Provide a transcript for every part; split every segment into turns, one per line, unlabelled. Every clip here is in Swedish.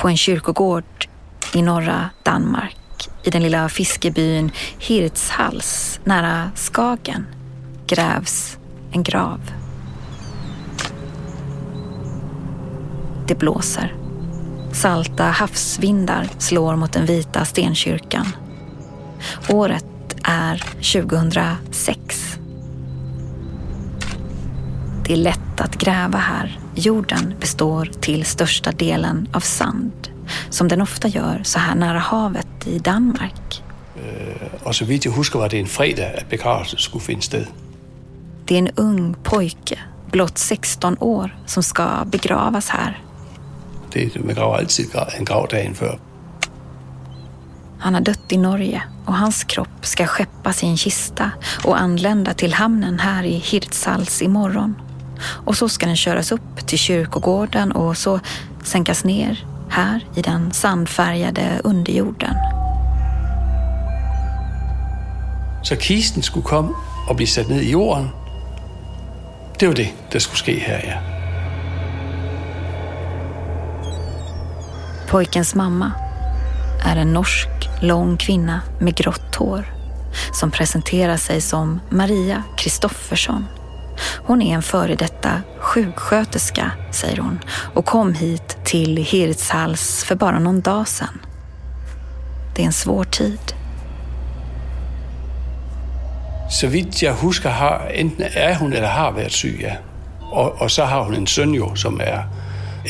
på en kyrkogård i norra Danmark i den lilla fiskebyn Hirtshals nära Skagen grävs en grav. Det blåser. Salta havsvindar slår mot den vita stenkyrkan. Året är 2006. Det är lätt att gräva här. Jorden består till största delen av sand, som den ofta gör så här nära havet i Danmark.
Och så vidt jeg husker, var det en fredag, at begravelsen skulle finde sted.
Det är en ung pojke, blott 16 år, som ska begravas här.
Det, man graver altid gra- en grav dagen før.
Han har dött i Norge och hans kropp ska skeppas i en kista och anlända till hamnen här i Hirtshals imorgon. Och så ska den köras upp till kyrkogården og så sänkas ner här i den sandfärgade underjorden.
Så kisten skulle komme og blive sat ned i jorden. Det var det, der skulle ske her, ja.
Pojkens mamma är en norsk lång kvinna med grått hår som presenterar sig som Maria Kristoffersson. Hon är en före detta sjuksköterska, säger hon, och kom hit till Hirtshals för bara någon dag sedan. Det är en svår tid.
Så vidt jeg husker, har, enten er hun eller har været syg, ja. Og, og så har hun en jo, som er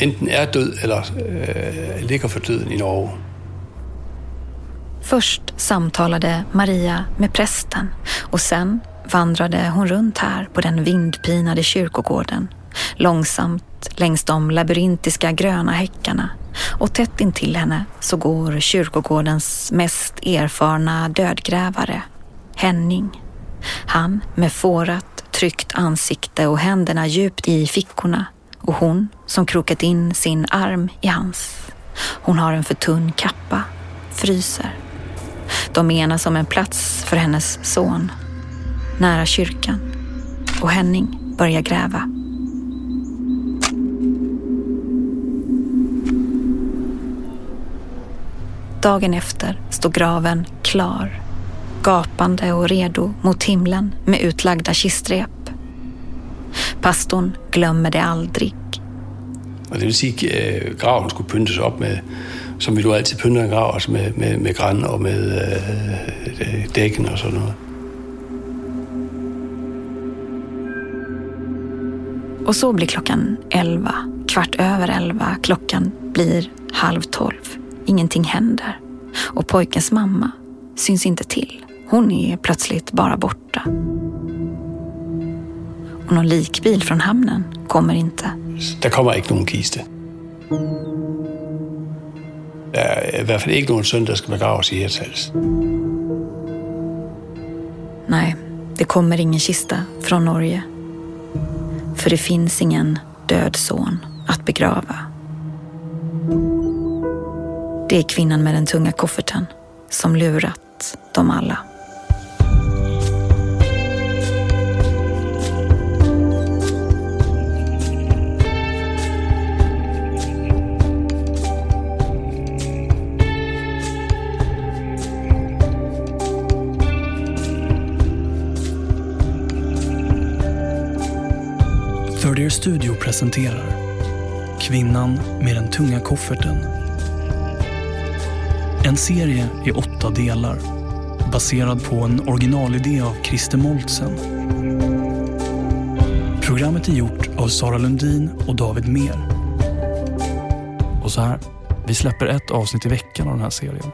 enten er død eller øh, ligger for døden i Norge.
Först samtalade Maria med prästen och sen vandrade hon runt här på den vindpinade kyrkogården. Långsamt längs de labyrintiska gröna häckarna och tätt intill henne så går kyrkogårdens mest erfarna dödgrävare, Henning. Han med fårat, tryckt ansikte och händerna djupt i fickorna och hon som krokat in sin arm i hans. Hon har en för tunn kappa, fryser. De menar som en plats för hennes son, nära kyrkan. Och Henning börjar gräva. Dagen efter står graven klar, gapande och redo mot himlen med utlagda kistrep. Pastorn glömmer det aldrig.
Det vill säga att øh, graven skulle pyntas upp, med, som vi då alltid pyntar en grav, med, med, med grann och med øh, äh, däcken och sådant.
Och så blir klockan elva, kvart över elva. Klockan blir halv tolv. Ingenting händer. Och pojkens mamma syns inte till. Hon är plötsligt bara borta. Och någon likbil från hamnen kommer inte.
Der kommer ikke nogen kiste. Der er i hvert fald ikke nogen søn, der skal begraves i Hirtshals.
Nej, det kommer ingen kista från Norge. För det finns ingen död son att begrava. Det är kvinnan med den tunga kofferten som lurat dem alla.
Third Studio presenterar Kvinnan med den tunga kofferten. En serie i åtta delar baserad på en originalidé av Christer Moltsen. Programmet är gjort av Sara Lundin och David Mer. Och så här, vi släpper ett avsnitt i veckan av den här serien.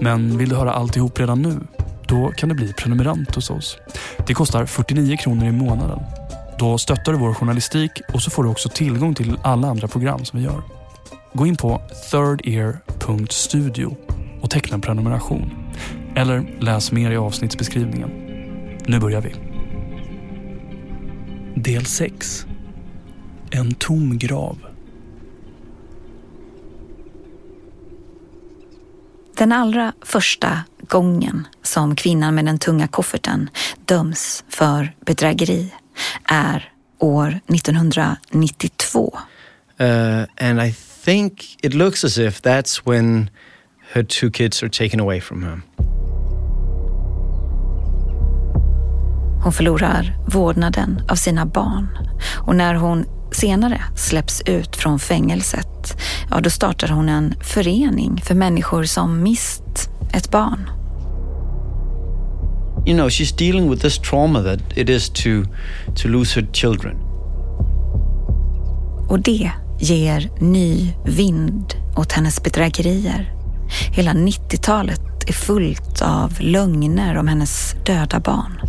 Men vill du höra alltihop redan nu? Då kan du bli prenumerant hos oss. Det kostar 49 kronor i månaden. Då stöttar du vår journalistik och så får du också tillgång till alla andra program som vi gör. Gå in på thirdear.studio och teckna en prenumeration. Eller läs mer i avsnittsbeskrivningen. Nu börjar vi. Del 6. En tom grav.
Den allra första gången som kvinnan med den tunga kofferten döms för bedrägeri är år 1992.
Uh, and I think it looks as if that's when her two kids are taken away from her.
Hon förlorar vårdnaden av sina barn och när hon senare släpps ut från fängelset, ja då startar hon en förening för människor som mist ett barn.
You know, she's dealing with this trauma that it is to, to lose her children.
Och det ger ny vind åt hennes bedrägerier. Hela 90-talet är fullt av lögner om hennes döda barn.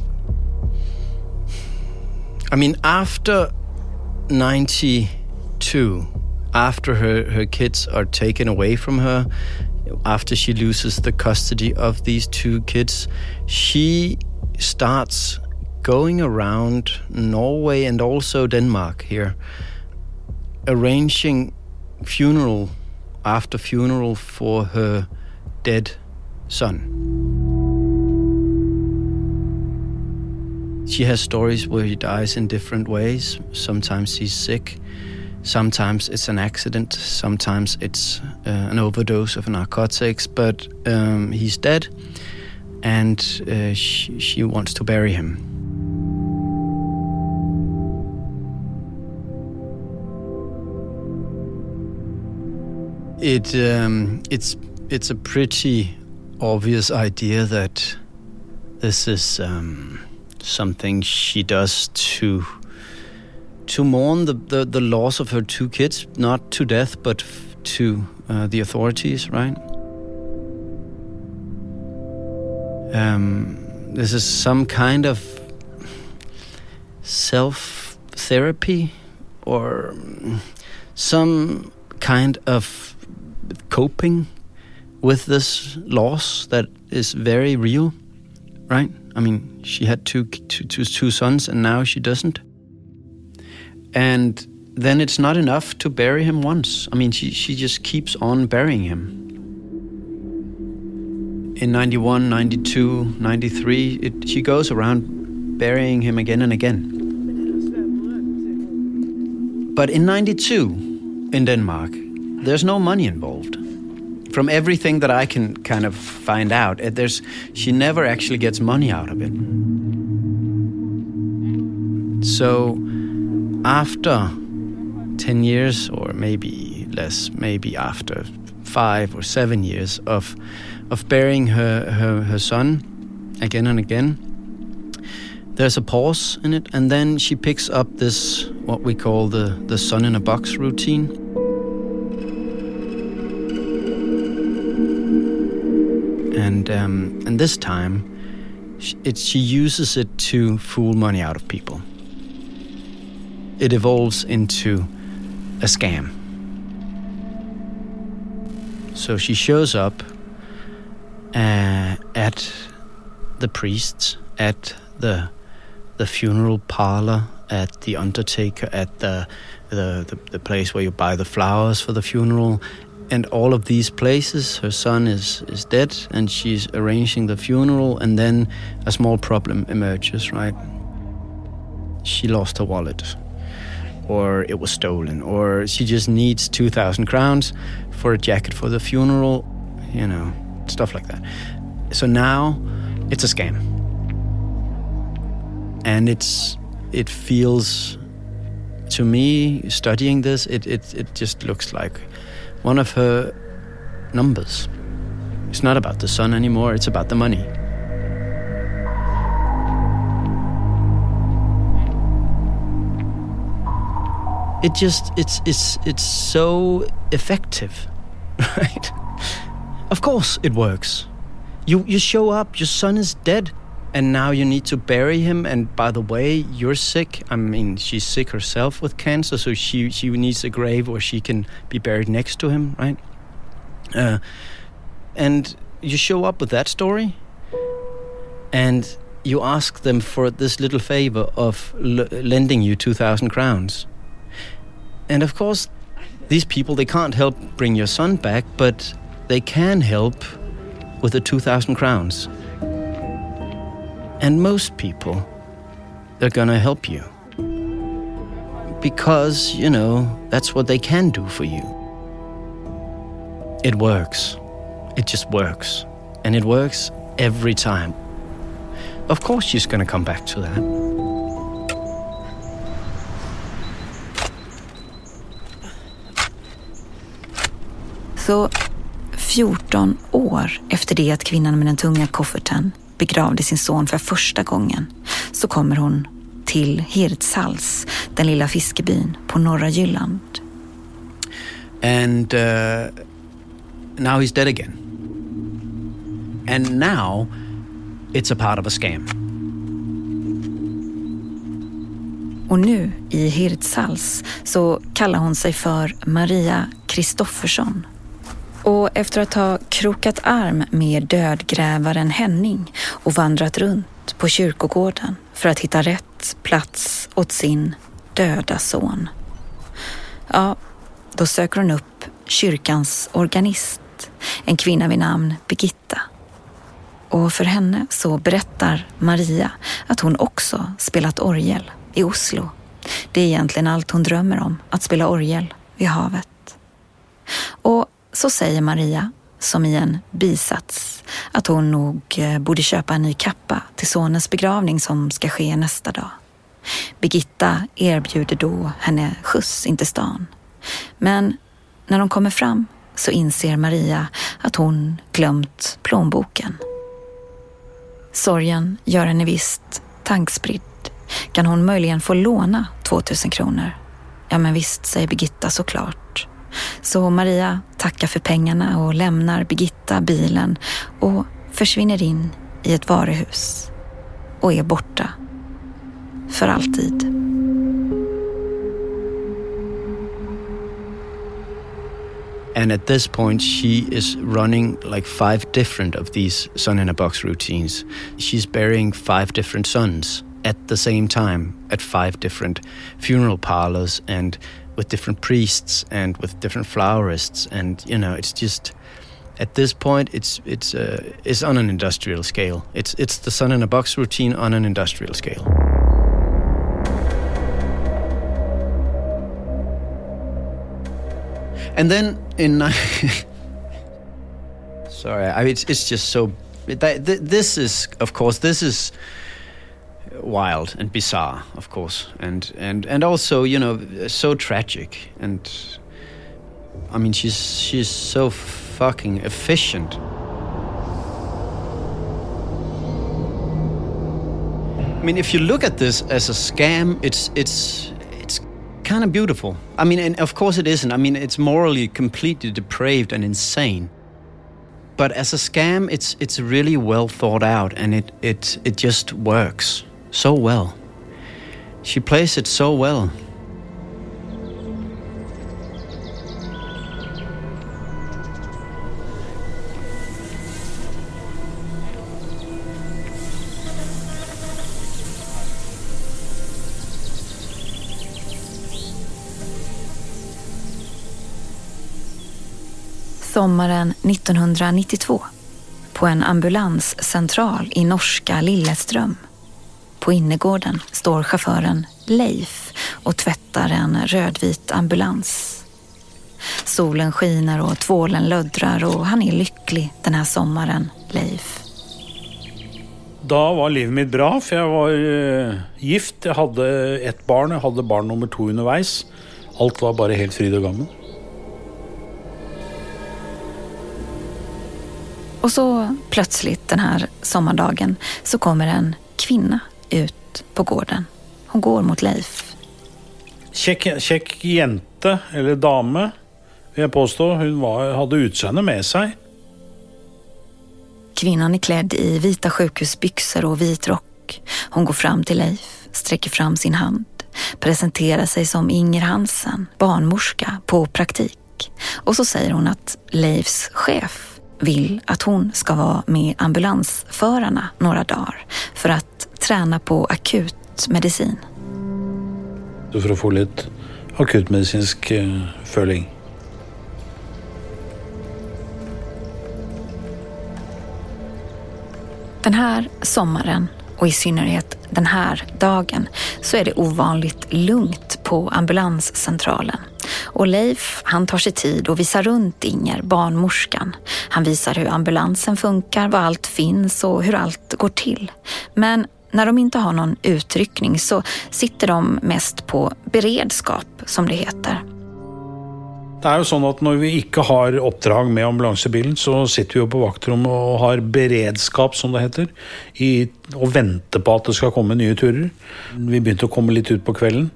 I mean, after 92, after her, her kids are taken away from her, after she loses the custody of these two kids, she starts going around Norway and also Denmark here, arranging funeral after funeral for her dead son. She has stories where he dies in different ways. Sometimes he's sick, sometimes it's an accident, sometimes it's uh, an overdose of narcotics, but um, he's dead and uh, she, she wants to bury him. It um, it's it's a pretty obvious idea that this is um, something she does to to mourn the, the, the loss of her two kids, not to death, but f- to uh, the authorities, right? Um, this is some kind of self therapy or some kind of coping with this loss that is very real, right? I mean, she had two, two, two, two sons and now she doesn't. And then it's not enough to bury him once. I mean, she, she just keeps on burying him. In 91, 92, 93, it, she goes around burying him again and again. But in 92, in Denmark, there's no money involved from everything that I can kind of find out, eh, there's she never actually gets money out of it. So after 10 years or maybe less, maybe after 5 or 7 years of of burying her, her, her son again and again, there's a pause in it and then she picks up this what we call the the son in a box routine and um, and this time, it, she uses it to fool money out of people. It evolves into a scam. So she shows up uh, at the priests, at the the funeral parlor, at the undertaker, at the the, the, the place where you buy the flowers for the funeral, and all of these places her son is is dead and she's arranging the funeral and then a small problem emerges right? She lost her wallet or it was stolen or she just needs 2000 crowns for a jacket for the funeral you know stuff like that so now it's a scam and it's it feels to me studying this it it, it just looks like one of her numbers. It's not about the son anymore, it's about the money. It just it's it's it's so effective, right? Of course it works. You you show up, your son is dead, and now you need to bury him. And by the way you're sick. I mean she's sick herself with cancer so she she needs a grave where she can be buried next to him right? Uh, and you show up with that story and you ask them for this little favor of l- lending you 2000 crowns and of course these people they can't help bring your son back but they can help with the 2000 crowns and most people, they're gonna help you. Because, you know, that's what they can do for you. it works. It just works. And it works every time. Of course, she's to come back to that.
Så 14 år efter det att kvinnan med den tunga kofferten begravde sin son för första gången så kommer hon till Hirtshals, den lilla fiskebyn på norra Jylland.
And uh, now he's dead again. And now it's a part of a scam.
Och nu i Hirtshals så kallar hon sig för Maria Kristoffersson. Och efter att ha krokat arm med dödgrävaren Henning och vandrat runt på kyrkogården för att hitta rätt plats åt sin döda son. Ja, då söker hon upp kyrkans organist, en kvinna vid namn Birgitta. Och för henne så berättar Maria att hon också spelat orgel i Oslo. Det är egentligen allt hon drömmer om, att spela orgel vid havet. Och så säger Maria, som i en bisats, att hon nog eh, borde köpa en ny kappa till sonens begravning som ska ske nästa dag. Birgitta erbjuder då henne skjuts in till stan. Men när de kommer fram så inser Maria att hon glömt plånboken. Sorgen gör henne visst tankspridd. Kan hon möjligen få låna 2000 kronor? Ja, men visst, säger Birgitta såklart. Så Maria tackar för pengarna och lämnar Birgitta bilen och försvinner in i ett varuhus och är borta för alltid.
And at this point, she is running like five different of these son in a box routines. She's burying five different sons at the same time at five different funeral parlors and with different priests and with different florists. And, you know, it's just. At this point, it's it's uh, it's on an industrial scale. It's it's the sun in a box routine on an industrial scale. And then in sorry, I mean, it's it's just so that, th- this is of course this is wild and bizarre, of course, and and and also you know so tragic and I mean she's she's so fucking efficient. I mean, if you look at this as a scam, it's it's it's kind of beautiful. I mean, and of course it isn't. I mean, it's morally completely depraved and insane. But as a scam, it's it's really well thought out, and it it it just works so well. She plays it so well.
Sommaren 1992 på en ambulanscentral i norska Lilleström. På innergården står chauffören Leif och tvättar en rödvit ambulans. Solen skiner och tvålen löddrar och han är lycklig den här sommaren, Leif.
Da var livet mitt bra, for jeg var eh, gift. Jeg hadde ett barn, jeg hadde barn nummer to underveis. Alt var bare helt fryd og gammen.
Och så plötsligt den här sommardagen så kommer en kvinna ut på gården. Hon går mot Leif.
Kjekk jente, eller dame, vil jeg påstå. Hun var, hadde utseendet med seg.
Kvinnan är klädd i vita sjukhusbyxor och vit rock. Hon går fram till Leif, sträcker fram sin hand, presenterar sig som Inger Hansen, barnmorska på praktik. Och så säger hon att Leifs chef vill att hon ska vara med ambulansförarna några dagar för att träna på akut medicin.
Så for å få litt akuttmedisinsk eh, føling.
Den här sommaren och i synnerhet den här dagen så är det ovanligt lugnt på på ambulanscentralen. Och Leif, han tar sig tid och visar runt Inger, barnmorskan. Han visar hur ambulansen funkar, var allt finns och hur allt går till. Men när de inte har någon utryckning så sitter de mest på beredskap, som det heter.
Det är ju så att när vi inte har uppdrag med ambulansebilen, så sitter vi på vaktrum och har beredskap, som det heter, i, och väntar på att det ska komma nya turer. Vi började komma lite ut på kvällen.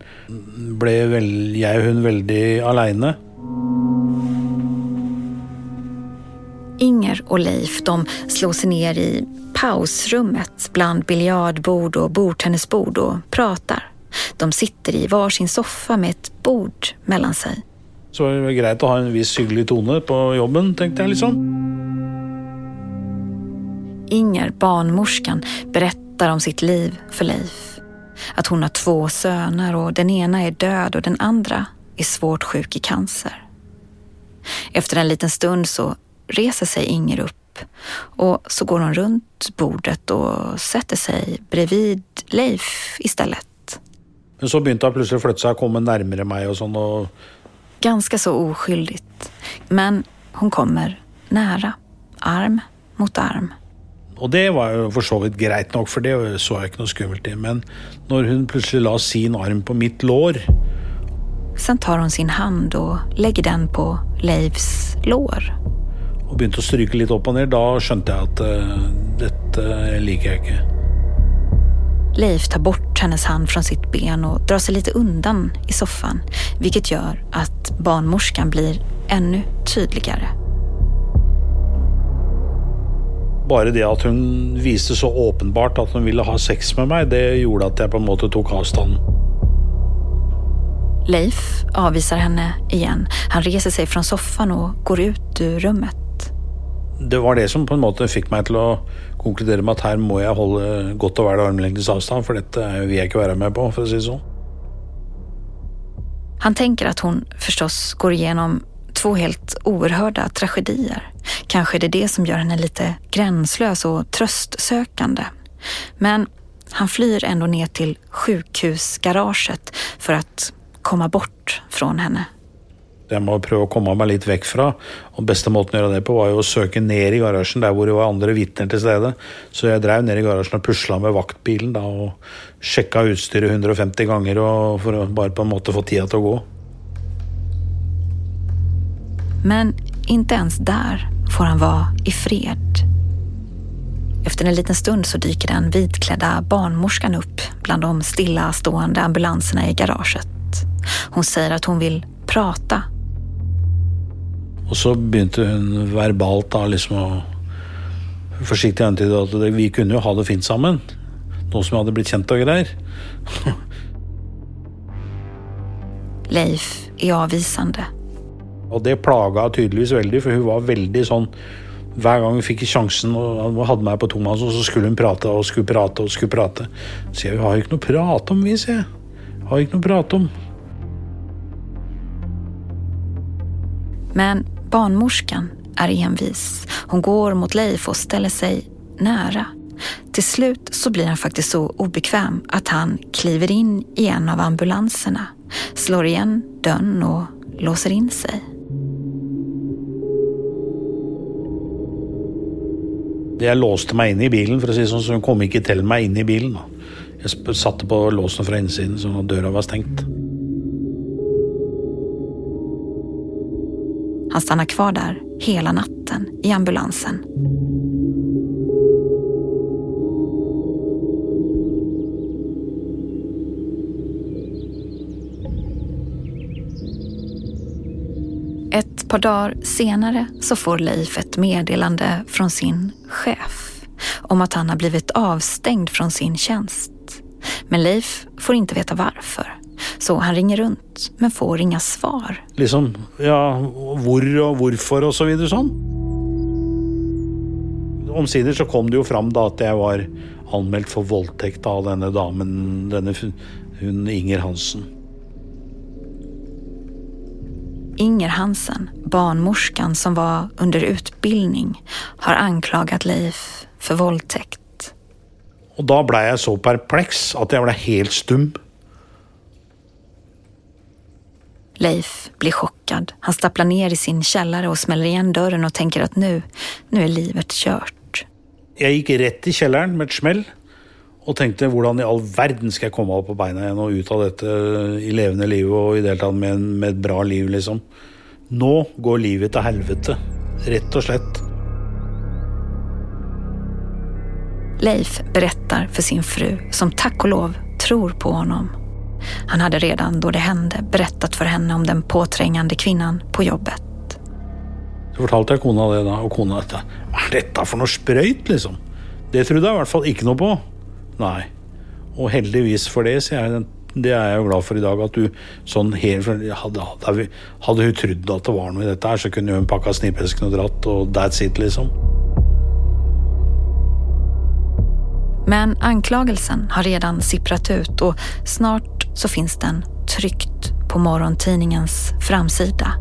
Blev väl, jag och hon väldigt alene.
Inger och Leif de slår sig ner i pausrummet bland biljardbord och bordtennisbord och pratar. De sitter i varsin soffa med ett bord mellan sig.
Så det var greit å ha en viss hyggelig tone på jobben, tenkte jeg liksom.
Inger, barnmorskan, berättar om sitt liv för Leif. Att hon har två söner och den ena är död och den andra är svårt sjuk i cancer. Efter en liten stund så reser sig Inger upp och så går hon runt bordet och sätter sig bredvid Leif istället.
Men så begynte hun plutselig å flytte seg og komme nærmere meg og sånn. og
Ganska så oskyldigt. Men hon kommer nära, arm mot arm.
Og det var jo for så vidt greit nok, for det så jeg ikke noe skummelt i. Men når hun plutselig la sin arm på mitt lår
Sen tar hon sin hand och lägger den på Leifs lår.
Og begynte å stryke litt opp og ned, da skjønte jeg at eh, dette liker jeg ikke.
Leif tar bort hennes hand från sitt ben och drar sig lite undan i soffan, vilket gör att barnmorskan blir ännu tydligare.
Bare det at hun viste så åpenbart at hun ville ha sex med meg, det gjorde at jeg på en måte tok avstand.
Leif avvisar henne igen. Han reser sig från soffan och går ut ur rummet.
Det var det som på en måte fikk meg til å konkludere med at her må jeg holde godt og vel armlengdes avstand, for dette vil jeg ikke være med på, for å si det sånn.
Han tänker att hon förstås går igenom två helt oerhörda tragedier. Kanske är det det som gör henne lite gränslös och tröstsökande. Men han flyr ändå ner till sjukhusgaraget för att komma bort från henne.
Jeg må prøve å komme meg litt vekk fra. Og beste måten å gjøre det på var jo å søke ned i garasjen der hvor det var andre vitner til stede. Så jeg drev ned i garasjen og pusla med vaktbilen da, og sjekka utstyret 150 ganger og for å bare på en måte få tida til å gå.
Men inte ens där får han vara i fred. Efter en liten stund så dyker den vitklädda barnmorskan upp bland de stillastående ambulanserna i garaget. Hon säger att hon vill prata.
Og så begynte hun verbalt da liksom å forsiktig antyde at vi kunne jo ha det fint sammen. Nå som vi hadde blitt kjent og greier.
Leif är avvisande.
Og det plaga tydeligvis veldig, for hun var veldig sånn Hver gang hun fikk sjansen og hadde meg på tomannshånd, så skulle hun prate og skulle prate og skulle prate. Så jeg, vi har jo ikke noe å prate om, vi, sier jeg. Har ikke noe å prate om.
Men barnmorskan är envis. Hon går mot Leif och ställer sig nära. Till slut så blir han faktiskt så obekväm att han kliver in i en av ambulanserna, slår igen dörren och låser in sig.
Jag låste mig in i bilen, för att säga det så kom inte till mig in i bilen. Jag satte på låsen från insidan så dörren var stängd.
Han stannar kvar där hela natten i ambulansen. Ett par dagar senare så får Leif ett meddelande från sin chef om att han har blivit avstängd från sin tjänst. Men Leif får inte veta varför. Så han ringer runt men får inga svar.
Liksom, ja, hvor og hvorfor og så videre sånn. Omsider så kom det jo fram da at jeg var anmeldt for voldtekt av denne damen, denne hun Inger Hansen.
Inger Hansen, barnmorskan som var under utbildning, har anklagat Leif för våldtäkt.
Og da blei jeg så perpleks at jeg blei helt stum.
Leif blir chockad. Han stapplar ner i sin källare och smäller igen dörren och tänker att nu, nu är livet kört.
Jag gick rätt i källaren med ett smäll och tänkte hur i all världen ska jag komma upp på benen igen och ut av detta i levande liv och i det med, med ett bra liv liksom. Nu går livet till helvete. Rätt och slätt.
Leif berättar för sin fru, som tack och lov tror på honom. Han hade redan då det hände berättat för henne om den påträngande kvinnan på jobbet.
Så fortalte jag kona det da, og kona dette. Hva er dette for noe sprøyt, liksom? Det trodde jeg i hvert fall ikke noe på. Nei. Og heldigvis for det, sier jeg. Det jeg jo glad for i dag. At du sånn helt Hadde, hadde, hadde hun trodd at det var noe i dette her, så kunne hun pakka snipesken og dratt, og that's it, liksom.
Men anklagelsen har redan sipprat ut och snart så finns den tryckt på morgontidningens framsida.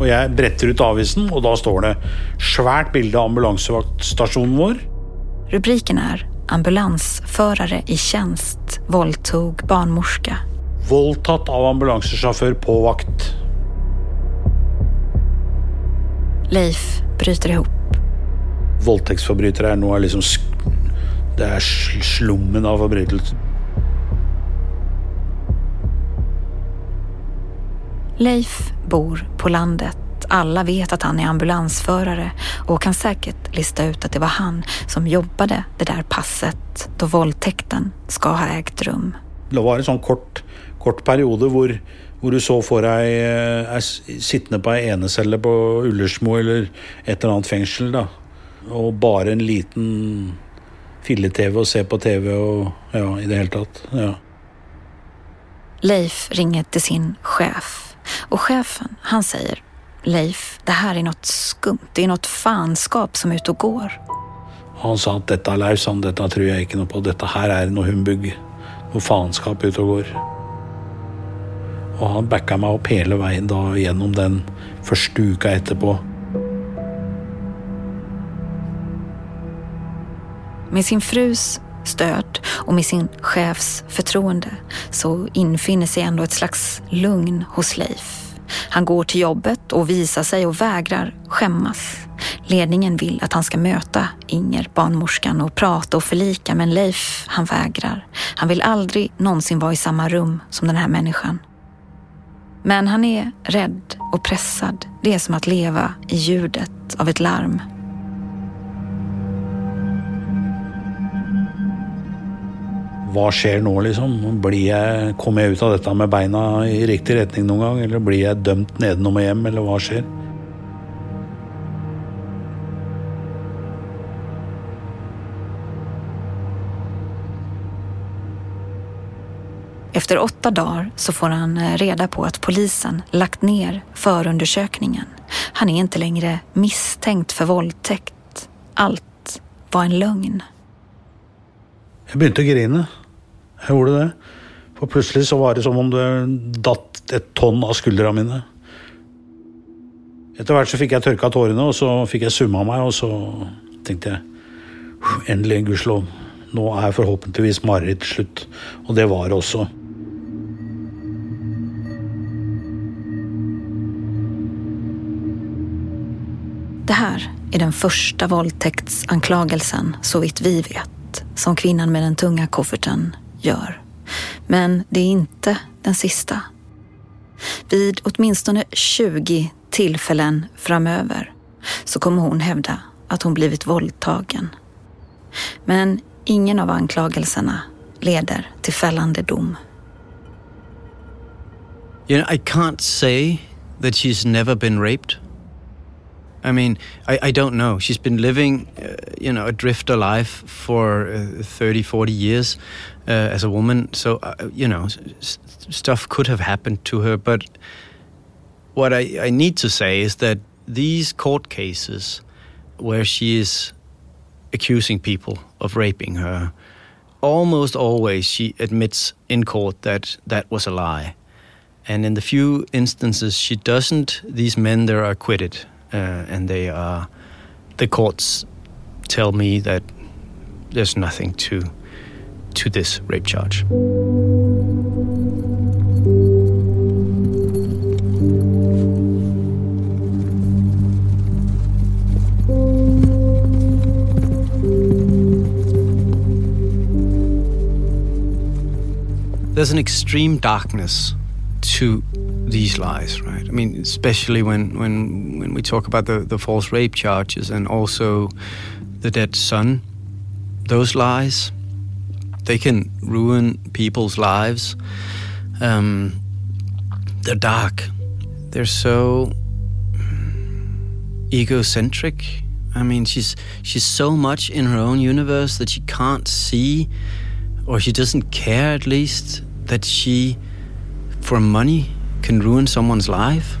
Och jag berättar ut avisen och då står det svärt bild av ambulansvaktstationen vår.
Rubriken är Ambulansförare i tjänst våldtog barnmorska.
Våldtatt av ambulanschaufför på vakt.
Leif bryter ihop.
Våldtäktsförbrytare är nog liksom det är slummen av förbrytelser.
Leif bor på landet. Alla vet att han är ambulansförare och kan säkert lista ut att det var han som jobbade det där passet då våldtäkten ska ha ägt rum.
Det var en sån kort, kort period hvor du så for deg eh, sittende på ei enecelle på Ullersmo eller et eller annet fengsel. da. Og bare en liten fille-TV och se på TV och ja, i det hele tatt. Ja.
Leif ringer till sin chef och chefen han säger Leif, det här är något skumt. Det är något fanskap som är ute och går.
Han sa att detta Leif, han, detta tror jag inte på. Detta här är något humbug. Något fanskap ute och går. Och han backade mig upp hela vägen då genom den första uka efterpå.
Med sin frus stöd och med sin chefs förtroende så infinner sig ändå ett slags lugn hos Leif. Han går till jobbet och visar sig och vägrar skämmas. Ledningen vill att han ska möta Inger, barnmorskan, och prata och förlika men Leif, han vägrar. Han vill aldrig någonsin vara i samma rum som den här människan. Men han är rädd och pressad. Det är som att leva i ljudet av ett larm
Vad sker nu liksom? Jag, kommer jag ut av detta med benen i riktig riktning någon gång? Eller blir jag dömd nedenom och hem? Eller vad sker?
Efter åtta dagar så får han eh, reda på att polisen lagt ner förundersökningen. Han är inte längre misstänkt för våldtäkt. Allt var en lögn.
Jag började grina. Jeg gjorde det. För plötsligt så var det som om det datt ett ton av skuldrorna mina. Efterhvert så fick jag torka tårarna och så fick jag summa mig och så tänkte jag äntligen gudskelov, nu är förhoppningsvis marerittet slut. Och det var det också.
Det här är den första våldtäktsanklagelsen, så vitt vi vet, som kvinnan med den tunga kofferten gör. Men det är inte den sista. Vid åtminstone 20 tillfällen framöver så kommer hon hävda att hon blivit våldtagen. Men ingen av anklagelserna leder till fällande dom.
You know, I can't say that she's never been raped. I mean, I, I don't know. She's been living, uh, you know, a drifter life for uh, 30, 40 years uh, as a woman. So, uh, you know, stuff could have happened to her. But what I, I need to say is that these court cases where she is accusing people of raping her, almost always she admits in court that that was a lie. And in the few instances she doesn't, these men there are acquitted uh, and they are the courts tell me that there's nothing to to this rape charge. There's an extreme darkness to these lies, right? I mean, especially when when when we talk about the the false rape charges and also the dead son, those lies, they can ruin people's lives. Um, they're dark. They're so egocentric. I mean, she's she's so much in her own universe that she can't see, or she doesn't care at least that she, for money, can ruin someone's life.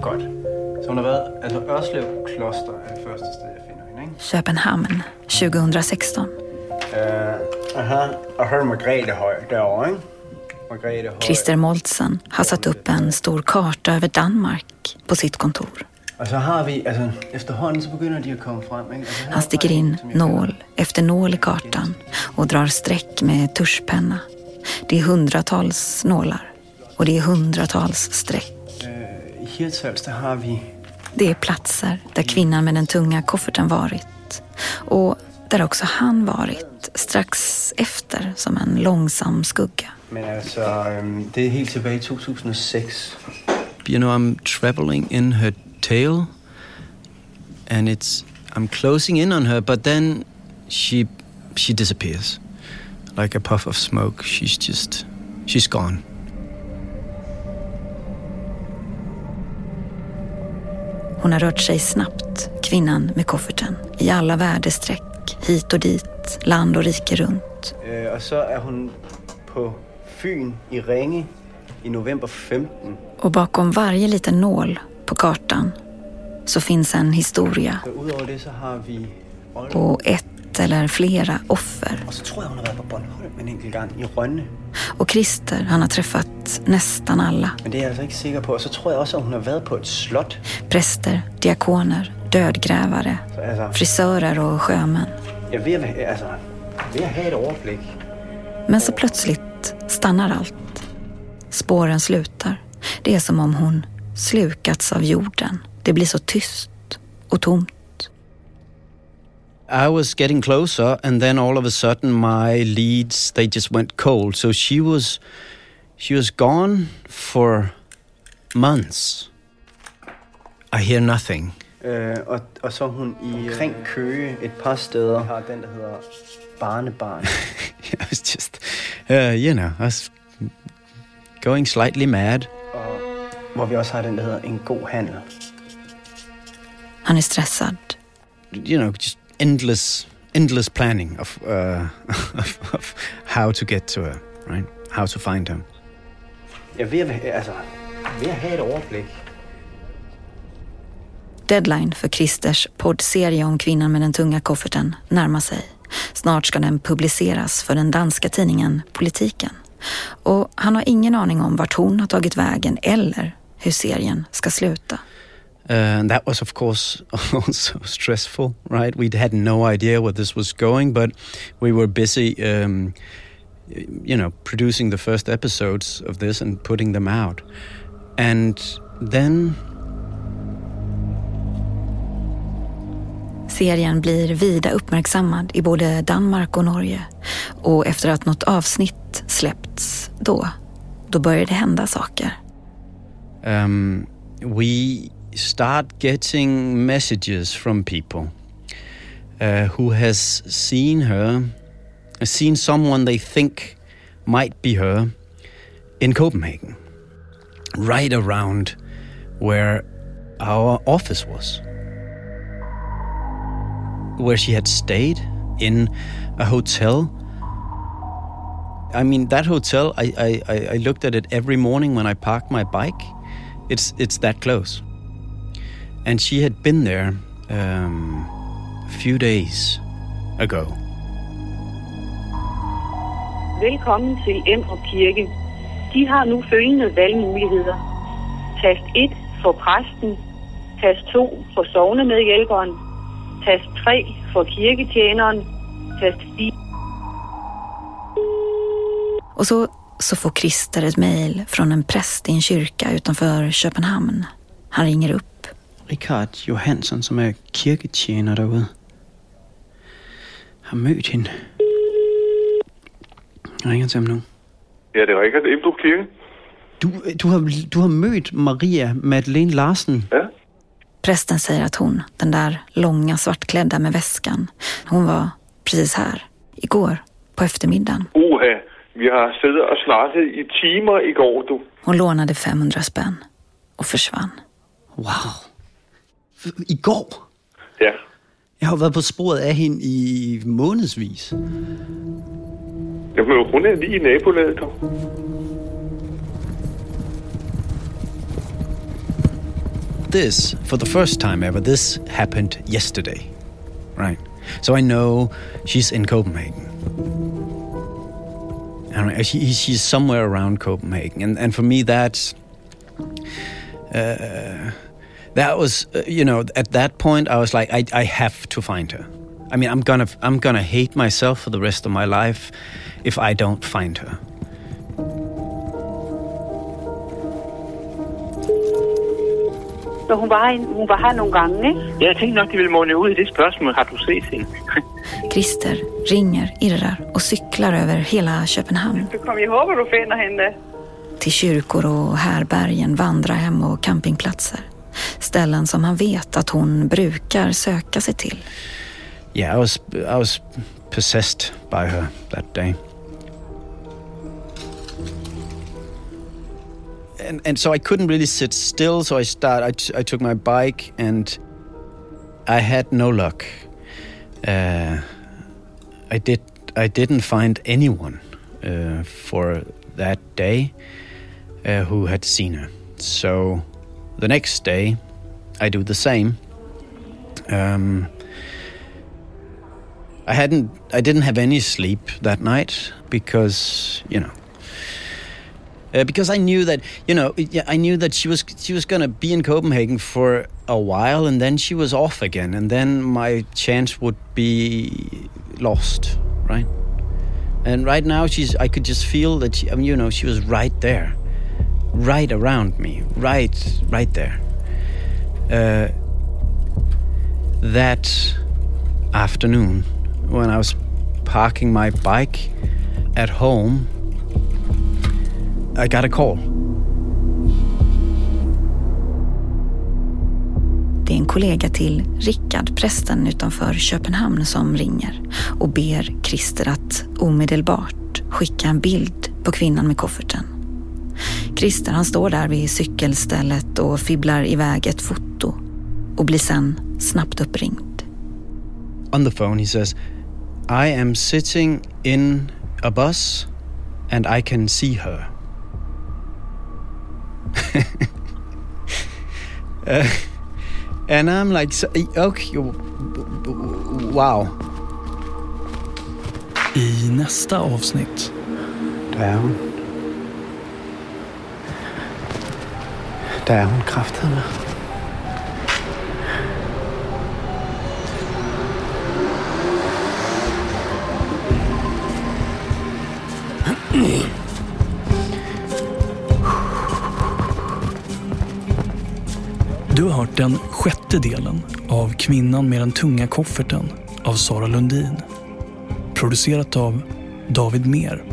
Godt. Så hun har været, altså Ørslev Kloster er det første sted, jeg finder hende, ikke?
Köpenhamn 2016.
Uh, aha, og her er Margrethe Høj derovre, ikke?
Christer Moltzen har satt upp en stor karta över Danmark på sitt kontor.
Og så har vi, altså efterhånden så begynder de at komme frem, ikke? Altså, her
Han sticker in nål efter nål i kartan och drar streck med tuschpenna. Det är hundratals nålar och det är hundratals streck.
I Hirtshals, der har vi
Det är platser där kvinnan med den tunga kofferten varit och där också han varit strax efter som en långsam skugga.
Men altså, det er helt tilbage i 2006. You know, I'm traveling in her tail, and it's I'm closing in on her, but then she she disappears like a puff of smoke. She's just she's gone.
Hon har rört sig snabbt, kvinnan med kofferten, i alla väderstreck, hit och dit, land och rike runt.
Øh, og så er hun på Fyn i Ringe i november 15.
Och bakom varje liten nål på kartan så finns en historia och ett eller flera offer. Och Christer, han har träffat nästan alla.
Men det er jeg altså ikke sikker på. Og så tror jeg også, at hun har været på et slot.
Präster, diakoner, dödgrävare, frisörer och sjömän.
jeg er ved at, altså, ved at have et overblik.
Men så plötsligt stannar allt. Spåren slutar. Det är som om hon slukats av jorden. Det blir så tyst och tomt.
I was getting closer, and then all of a sudden, my leads they just went cold. So she was, she was gone for months. I hear nothing. Øh, og, og så hun i omkring Køge et par steder. Har den, der hedder Barnebarn. I was just, uh, you know, I was going slightly mad. Og, hvor vi også har den, der hedder En god handel.
Han är stressad.
you know, just endless, endless planning of, uh, of, of how to get to her, right? How to find her. Jeg er ved at, altså, ved at have et overblik.
Deadline för Christers poddserie om kvinnan med den tunga kofferten närmar sig. Snart ska den publiceras för den danska tidningen Politiken. Och han har ingen aning om vart hon har tagit vägen eller hur serien ska sluta.
Uh, that was, of course, also stressful, right? We had no idea where this was going, but we were busy, um, you know, producing the first episodes of this and putting them out. And then
Serien blir vida uppmärksammad i både Danmark och Norge. Och efter att något avsnitt släppts, då, då börjar det hända saker.
um, we start getting messages from people uh, who has seen her, seen someone they think might be her in Copenhagen, right around where our office was, where she had stayed in a hotel. I mean, that hotel, I, I, I looked at it every morning when I parked my bike. It's, it's that close. And she had been there um, a few days ago.
Velkommen til Emdrup Kirke. De har nu følgende valgmuligheder. Tast 1 for præsten. Tast 2 for sovnemedhjælperen. Tast 3 for kirketjeneren. Tast 4
Och så, så får Christer ett mejl från en präst i en kyrka utanför Köpenhamn. Han ringer upp.
Richard Johansson, som är kirketjänare derude, har mødt hende. Jeg ringer til ham nu.
Ja, det er Rikard Emdrup Kirke.
Du, du, har, du har mødt Maria Madeleine Larsen.
Ja.
Prästen säger att hon, den där långa svartklädda med väskan, hon var precis här, igår, på eftermiddagen.
Uha, vi har siddet og snakket i timer i går, du.
Hon lånade 500 spänn och försvann.
Wow. Igår?
Ja.
Jeg har været på sporet af hende i månedsvis.
Jamen, hun er lige i nabolaget,
This, for the first time ever, this happened yesterday. Right. So I know she's in Copenhagen. And she, she's somewhere around Copenhagen. And, and for me, that's. Uh, that was, uh, you know, at that point, I was like, I, I have to find her. I mean, I'm gonna, I'm gonna hate myself for the rest of my life if I don't find her.
Så hun var, her- hun var her nogle gange, ikke?
Ja, jeg tænkte nok, de ville måne ud i det spørgsmål. Har du set hende?
Christer ringer, irrar och cyklar över hela Köpenhamn.
Du kom, jeg håber, du finder hende.
Till kyrkor och härbergen, vandrarhem och campingplatser. Ställen som han vet att hon brukar söka sig till.
Yeah, I was, I was possessed by her that day. And and so I couldn't really sit still. So I start. I, t- I took my bike, and I had no luck. Uh, I did. I didn't find anyone uh, for that day uh, who had seen her. So the next day, I do the same. Um, I hadn't. I didn't have any sleep that night because you know uh, because I knew that you know I knew that she was she was to be in Copenhagen for a while and then she was off again and then my chance would be lost right? And right now she's I could just feel that she, I mean, you know she was right there right around me right right there. Uh, that afternoon when I was parking my bike at home I got a call.
Det är en kollega till Rickard, prästen utanför Köpenhamn, som ringer och ber Christer att omedelbart skicka en bild på kvinnan med kofferten. Christer han står där vid cykelstället och fibblar iväg ett foto och blir sen snabbt uppringd.
On the phone, he says, I am sitting in a bus and I can see her. Uh, and I'm like, so, okay, wow.
I nästa avsnitt
er hun. Der er
hört den sjätte delen av Kvinnan med den tunga kofferten av Sara Lundin. Producerat av David Mer.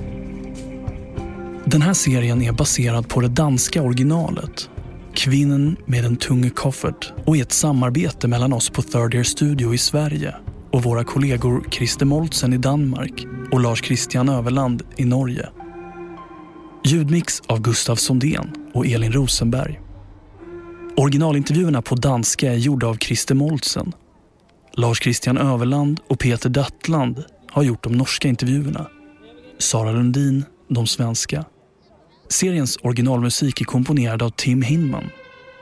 Den här serien är baserad på det danska originalet Kvinnan med den tunga koffert och är ett samarbete mellan oss på Third Year Studio i Sverige och våra kollegor Christer Moltsen i Danmark och Lars Christian Överland i Norge. Ljudmix av Gustav Sondén och Elin Rosenberg. Originalintervjuerna på danska är gjorda av Christer Moltsen. Lars Christian Överland och Peter Dattland har gjort de norska intervjuerna. Sara Lundin de svenska. Seriens originalmusik är komponerad av Tim Hinman.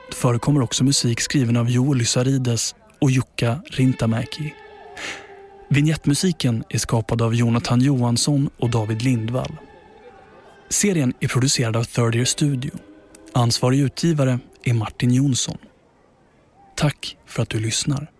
Det förekommer också musik skriven av Joel Lysarides och Jukka Rintamäki. Vignettmusiken är skapad av Jonathan Johansson och David Lindvall. Serien är producerad av Third Year Studio. Ansvarig utgivare är Martin Jonsson. Tack för att du lyssnar.